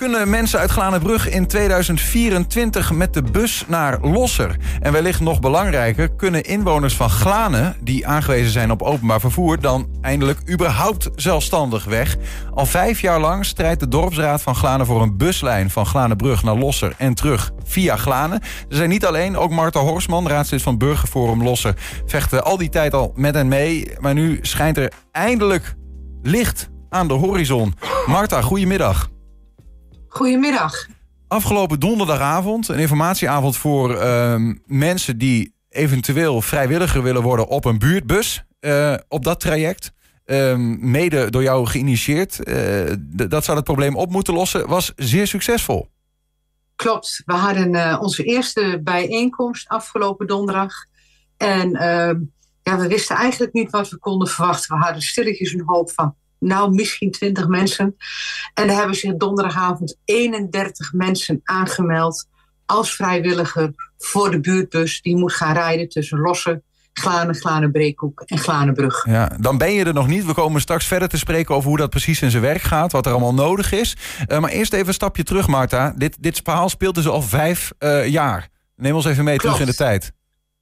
Kunnen mensen uit Glanenbrug in 2024 met de bus naar Losser? En wellicht nog belangrijker, kunnen inwoners van Glanen... die aangewezen zijn op openbaar vervoer... dan eindelijk überhaupt zelfstandig weg? Al vijf jaar lang strijdt de dorpsraad van Glanen... voor een buslijn van Glanenbrug naar Losser en terug via Glanen. Ze zijn niet alleen, ook Marta Horsman, raadslid van Burgerforum Losser... vechten al die tijd al met hen mee. Maar nu schijnt er eindelijk licht aan de horizon. Marta, goedemiddag. Goedemiddag. Afgelopen donderdagavond, een informatieavond voor uh, mensen die eventueel vrijwilliger willen worden op een buurtbus uh, op dat traject. Uh, mede door jou geïnitieerd. Uh, dat zou het probleem op moeten lossen. Was zeer succesvol. Klopt. We hadden onze eerste bijeenkomst afgelopen donderdag. En ehm, ja, we wisten eigenlijk niet wat we konden verwachten. We hadden stilletjes een hoop van nou misschien 20 mensen. En er hebben zich donderdagavond 31 mensen aangemeld als vrijwilliger voor de buurtbus die moet gaan rijden tussen Lossen, Glanen, Glanenbreekhoek en Glanenbrug. Ja, dan ben je er nog niet. We komen straks verder te spreken over hoe dat precies in zijn werk gaat, wat er allemaal nodig is. Uh, maar eerst even een stapje terug, Marta. Dit, dit verhaal speelt dus al vijf uh, jaar. Neem ons even mee Klopt. terug in de tijd.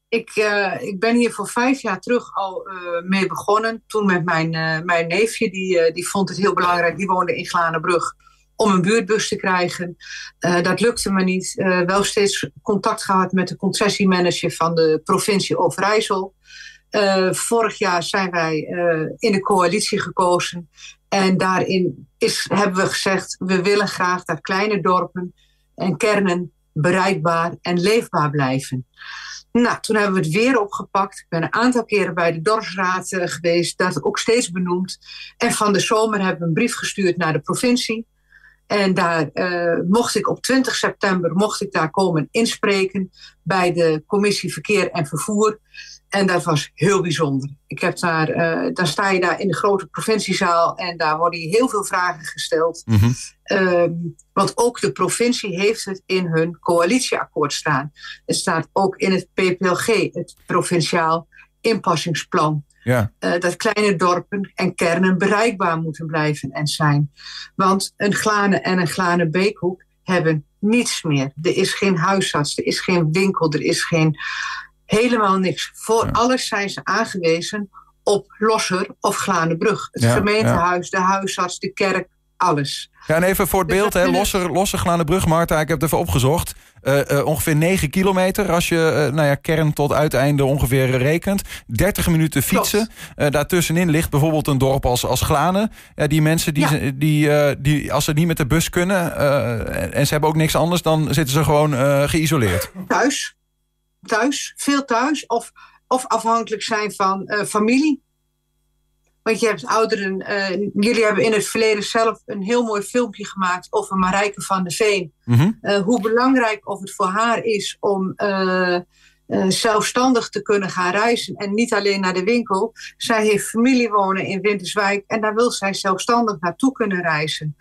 Ik, uh, ik ben hier voor vijf jaar terug al uh, mee begonnen. Toen met mijn, uh, mijn neefje, die, die vond het heel belangrijk. Die woonde in Glanenbrug om een buurtbus te krijgen. dat lukte me niet. wel steeds contact gehad met de concessiemanager van de provincie Overijssel. vorig jaar zijn wij in de coalitie gekozen. En daarin is, hebben we gezegd, we willen graag dat kleine dorpen en kernen bereikbaar en leefbaar blijven. Nou, toen hebben we het weer opgepakt. Ik ben een aantal keren bij de dorpsraad uh, geweest, dat ook steeds benoemd. En van de zomer hebben we een brief gestuurd naar de provincie. En daar uh, mocht ik op 20 september mocht ik daar komen inspreken bij de commissie Verkeer en Vervoer. En dat was heel bijzonder. Ik heb daar, uh, dan sta je daar in de grote provinciezaal en daar worden heel veel vragen gesteld. Mm -hmm. uh, want ook de provincie heeft het in hun coalitieakkoord staan. Het staat ook in het PPLG, het provinciaal inpassingsplan. Ja. Uh, dat kleine dorpen en kernen bereikbaar moeten blijven en zijn. Want een Glanen en een Glanen Beekhoek hebben niets meer. Er is geen huisarts, er is geen winkel, er is geen helemaal niks. Voor ja. alles zijn ze aangewezen op Losser of Glanenbrug. Het Ja, gemeentehuis, de huisarts, de kerk, alles. Ja, en even voor het beeld, hè, Losser, Losser Glanenbrug, Marta, ik heb het even opgezocht. Uh, uh, ongeveer 9 kilometer als je uh, nou ja, kern tot uiteinde ongeveer rekent. 30 minuten fietsen. daartussenin ligt bijvoorbeeld een dorp als, als Glanen. Ja, die mensen, die, ja. die, die, als ze niet met de bus kunnen en ze hebben ook niks anders... dan zitten ze gewoon geïsoleerd. Thuis. Thuis. Veel thuis. Of, of afhankelijk zijn van familie. Want je hebt ouderen, uh, jullie hebben in het verleden zelf een heel mooi filmpje gemaakt over Marijke van der Veen. Mm -hmm. uh, hoe belangrijk of het voor haar is om zelfstandig te kunnen gaan reizen en niet alleen naar de winkel. Zij heeft familie wonen in Winterswijk en daar wil zij zelfstandig naartoe kunnen reizen.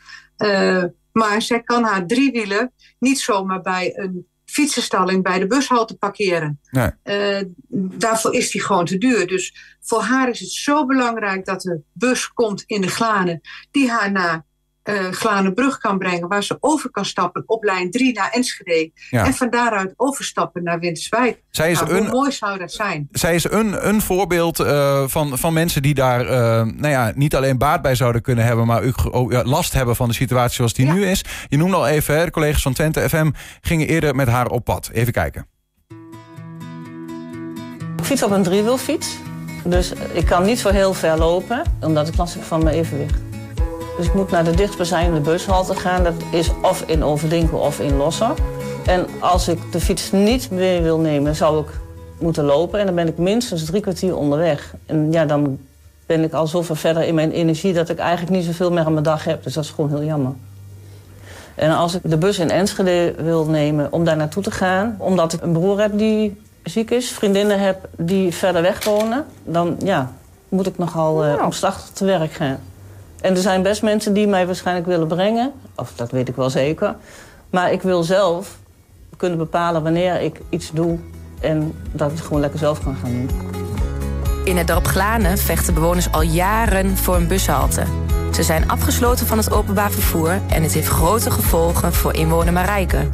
maar zij kan haar driewielen niet zomaar bij een fietsenstalling bij de bushalte parkeren. Nee. Uh, daarvoor is die gewoon te duur. Dus voor haar is het zo belangrijk dat de bus komt in de Glanen... die haar naar uh, Glanenbrug kan brengen... waar ze over kan stappen op lijn 3 naar Enschede... Ja. en van daaruit overstappen naar Winterswijk. Zij is nou, een, hoe mooi zou dat zijn? Zij is een, een voorbeeld uh, van, van mensen die daar uh, nou ja, niet alleen baat bij zouden kunnen hebben... maar ook uh, last hebben van de situatie zoals die ja. nu is. Je noemde al even, hè, de collega's van Twente FM gingen eerder met haar op pad. Even kijken. Ik fiets op een driewielfiets. Dus ik kan niet zo heel ver lopen, omdat ik last heb van mijn evenwicht. Dus ik moet naar de dichtstbijzijnde bushalte gaan. Dat is of in Overdinkel of in Losser. En als ik de fiets niet mee wil nemen, zou ik moeten lopen. En dan ben ik minstens drie kwartier onderweg. En ja, dan ben ik al zoveel verder in mijn energie... dat ik eigenlijk niet zoveel meer aan mijn dag heb. Dus dat is gewoon heel jammer. En als ik de bus in Enschede wil nemen om daar naartoe te gaan... omdat ik een broer heb die ziek is, vriendinnen heb die verder weg wonen... dan ja, moet ik nogal uh, omslachtig te werk gaan. En er zijn best mensen die mij waarschijnlijk willen brengen. Of dat weet ik wel zeker. Maar ik wil zelf kunnen bepalen wanneer ik iets doe... en dat ik het gewoon lekker zelf kan gaan doen. In het dorp Glanen vechten bewoners al jaren voor een bushalte. Ze zijn afgesloten van het openbaar vervoer en het heeft grote gevolgen voor inwoner Marijke.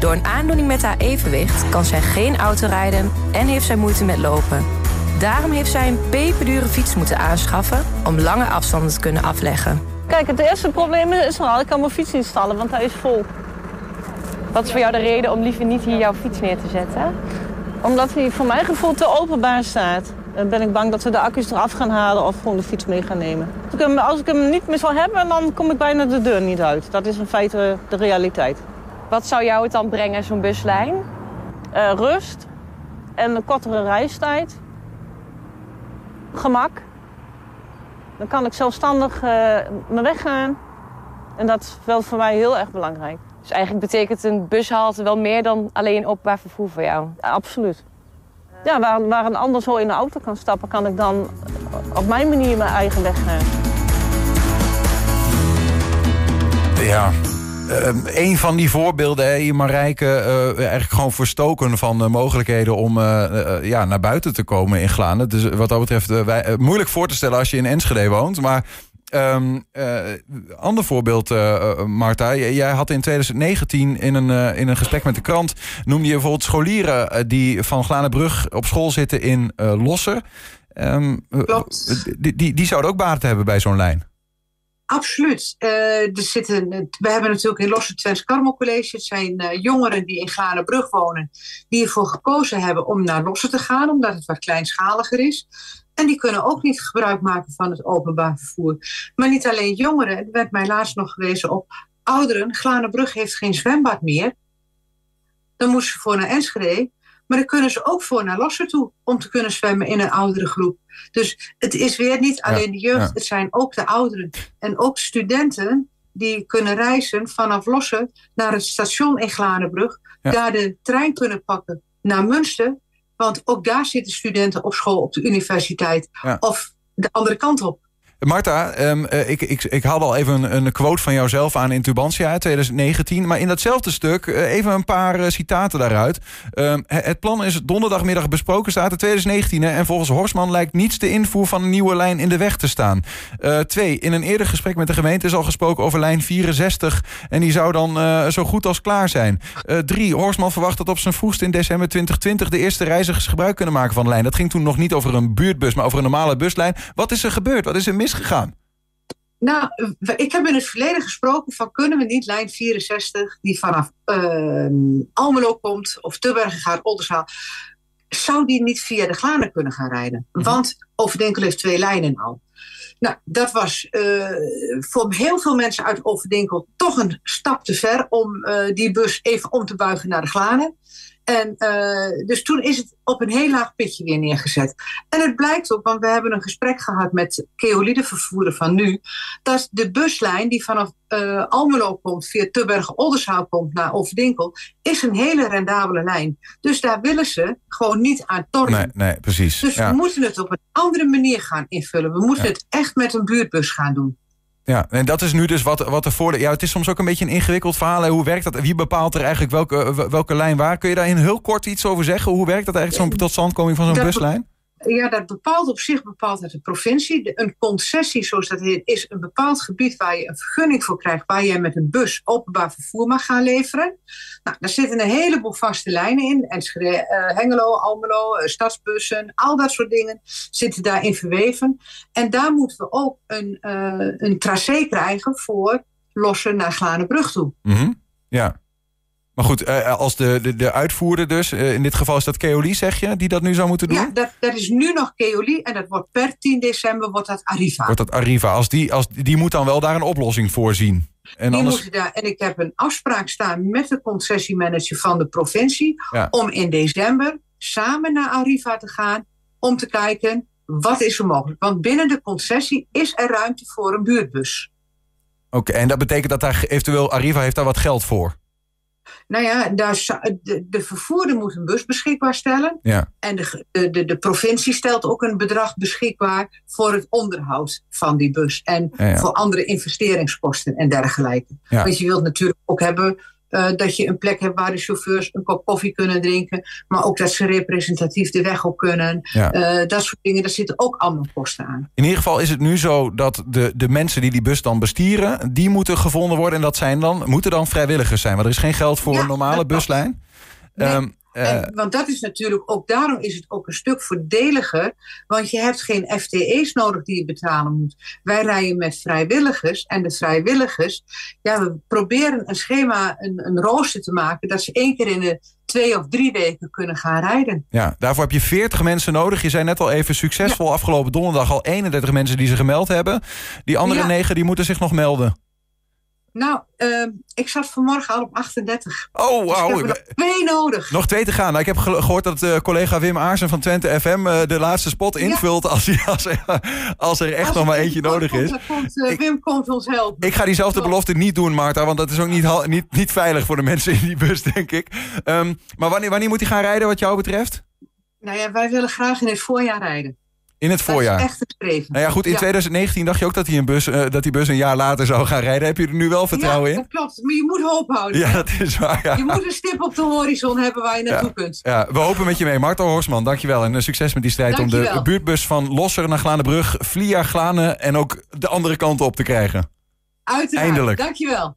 Door een aandoening met haar evenwicht kan zij geen auto rijden en heeft zij moeite met lopen. Daarom heeft zij een peperdure fiets moeten aanschaffen om lange afstanden te kunnen afleggen. Kijk, het eerste probleem is al, ik kan mijn fiets niet stallen, want hij is vol. Wat is voor jou de reden om liever niet hier jouw fiets neer te zetten? Omdat hij voor mijn gevoel te openbaar staat. Dan ben ik bang dat we de accu's eraf gaan halen of gewoon de fiets mee gaan nemen. Als ik hem, als ik hem niet meer zou hebben, dan kom ik bijna de deur niet uit. Dat is in feite de realiteit. Wat zou jou het dan brengen, zo'n buslijn? Uh, rust en een kortere reistijd. Gemak. Dan kan ik zelfstandig uh, mijn weg gaan. En dat is wel voor mij heel erg belangrijk. Dus eigenlijk betekent een bushalte wel meer dan alleen openbaar vervoer voor jou? Ja, absoluut. Ja, waar, waar een ander zo in de auto kan stappen, kan ik dan op mijn manier mijn eigen weg gaan. Ja, uh, een van die voorbeelden, hè, Marijke, uh, eigenlijk gewoon verstoken van de mogelijkheden om uh, ja, naar buiten te komen in Glanen. Dus wat dat betreft, wij, moeilijk voor te stellen als je in Enschede woont. Maar Um, uh, ander voorbeeld, Marta. Jij had in 2019 in een, in een gesprek met de krant... noemde je bijvoorbeeld scholieren die van Glanenbrug op school zitten in Losser. Um, Klopt. Die, die, die zouden ook baat hebben bij zo'n lijn. Absoluut. er zitten, we hebben natuurlijk in Losse Twents Karmel College. Het zijn jongeren die in Glanenbrug wonen. Die ervoor gekozen hebben om naar Losse te gaan. Omdat het wat kleinschaliger is. En die kunnen ook niet gebruik maken van het openbaar vervoer. Maar niet alleen jongeren. Er werd mij laatst nog gewezen op ouderen. Glanenbrug heeft geen zwembad meer. Dan moesten ze voor naar Enschede. Maar dan kunnen ze ook voor naar Losser toe. Om te kunnen zwemmen in een oudere groep. Dus het is weer niet alleen de jeugd. Het zijn ook de ouderen. En ook studenten die kunnen reizen vanaf Losser naar het station in Glanenbrug. Daar de trein kunnen pakken naar Münster want ook daar zitten studenten op school, op de universiteit. Of de andere kant op. Marta, um, ik, ik, ik haalde al even een, quote van jouzelf aan in Tubantia 2019. Maar in datzelfde stuk uh, even een paar uh, citaten daaruit. Um, het plan is donderdagmiddag besproken, staat in 2019. Hè, en volgens Horsman lijkt niets de invoer van een nieuwe lijn in de weg te staan. Twee, in een eerder gesprek met de gemeente is al gesproken over lijn 64. En die zou dan zo goed als klaar zijn. drie, Horsman verwacht dat op zijn vroegst in december 2020 de eerste reizigers gebruik kunnen maken van de lijn. Dat ging toen nog niet over een buurtbus, maar over een normale buslijn. Wat is er gebeurd? Wat is er mis misgegaan? Nou, ik heb in het verleden gesproken van kunnen we niet lijn 64, die vanaf uh, Almelo komt, of Tubbergen gaat, Oldenzaal, zou die niet via de Glanen kunnen gaan rijden? Mm -hmm. Want Overdenkel heeft twee lijnen al. Nou, dat was uh, voor heel veel mensen uit Overdenkel toch een stap te ver om uh, die bus even om te buigen naar de Glanen. En uh, dus toen is het op een heel laag pitje weer neergezet. En het blijkt ook, want we hebben een gesprek gehad met Keolide vervoerder van nu, dat de buslijn die vanaf uh, Almelo komt, via Tubbergen-Oldershout komt naar Overdinkel, is een hele rendabele lijn. Dus daar willen ze gewoon niet aan tornen. Nee, nee, precies. Dus ja. we moeten het op een andere manier gaan invullen. We moeten Ja. het echt met een buurtbus gaan doen. Ja, en dat is nu dus wat, wat er voor de. Ja, het is soms ook een beetje een ingewikkeld verhaal. hè. Hoe werkt dat? Wie bepaalt er eigenlijk welke, welke lijn waar? Kun je daar in heel kort iets over zeggen? Hoe werkt dat eigenlijk, zo'n totstandkoming van zo'n buslijn? Ja, dat bepaalt op zich bepaalt het de provincie. Een concessie, zoals dat heet, is een bepaald gebied waar je een vergunning voor krijgt, waar jij met een bus openbaar vervoer mag gaan leveren. Nou, daar zitten een heleboel vaste lijnen in. Enschede, eh, Hengelo, Almelo, eh, stadsbussen, al dat soort dingen zitten daarin verweven. En daar moeten we ook een, eh, een tracé krijgen voor lossen naar Glanenbrug toe. Mhm. Ja. Maar goed, eh, als de, de, de uitvoerder dus, eh, in dit geval is dat Keoli, zeg je, die dat nu zou moeten doen? Ja, dat, dat is nu nog Keoli en dat wordt per 10 december wordt dat Arriva. Wordt dat Arriva? Als die, als, die moet dan wel daar een oplossing voor zien. En Die anders. moeten daar, en ik heb een afspraak staan met de concessiemanager van de provincie. Ja. om in december samen naar Arriva te gaan. om te kijken wat is er mogelijk. Want binnen de concessie is er ruimte voor een buurtbus. Oké, en dat betekent dat daar eventueel Arriva heeft daar wat geld voor. Nou ja, daar, zou- de, de vervoerder moet een bus beschikbaar stellen. Ja. En de, de, de, provincie stelt ook een bedrag beschikbaar voor het onderhoud van die bus. En Ja, ja. voor andere investeringskosten en dergelijke. Want je wilt natuurlijk ook hebben Uh, dat je een plek hebt waar de chauffeurs een kop koffie kunnen drinken. Maar ook dat ze representatief de weg op kunnen. Ja. Uh, dat soort dingen, daar zitten ook allemaal kosten aan. In ieder geval is het nu zo dat de, de mensen die die bus dan bestieren... die moeten gevonden worden en dat zijn dan, moeten dan vrijwilligers zijn. Want er is geen geld voor Ja, een normale buslijn. Nee. Ehm, eh, En, want dat is natuurlijk ook, daarom is het ook een stuk voordeliger. Want je hebt geen FTE's nodig die je betalen moet. Wij rijden met vrijwilligers. En de vrijwilligers, ja, we proberen een schema, een, een rooster te maken. Dat ze één keer in de twee of drie weken kunnen gaan rijden. Ja, daarvoor heb je 40 mensen nodig. Je zei net al even succesvol afgelopen donderdag al 31 mensen die zich gemeld hebben. Die andere Ja. negen die moeten zich nog melden. Nou, ehm, ik zat vanmorgen al op 38. Oh, Dus ik wauw. heb er nog twee nodig. Nog twee te gaan. Nou, ik heb ge- gehoord dat eh, collega Wim Aarsen van Twente FM eh, de laatste spot invult als, hij, als, er, als er echt Als nog maar eentje nodig komt, is. Komt, eh, Ik- Wim komt ons helpen. Ik ga diezelfde belofte niet doen, Marta, want dat is ook niet, niet, niet veilig voor de mensen in die bus, denk ik. Ehm, maar wanneer, wanneer moet hij gaan rijden, wat jou betreft? Nou ja, wij willen graag in het voorjaar rijden. In het voorjaar. Echt het streven. Nou ja, goed, in Ja. 2019 dacht je ook dat die, een bus, eh, dat die bus een jaar later zou gaan rijden. Heb je er nu wel vertrouwen ja, in? dat klopt. Maar je moet hoop houden. Ja, dat is waar. Ja. Je moet een stip op de horizon hebben waar je naartoe kunt. Ja, we hopen met je mee. Marta Horsman, dankjewel. En eh, succes met die strijd om de buurtbus van Losser naar Glanenbrug, Vlia Glanen en ook de andere kant op te krijgen. Uiteraard. Eindelijk. Dankjewel.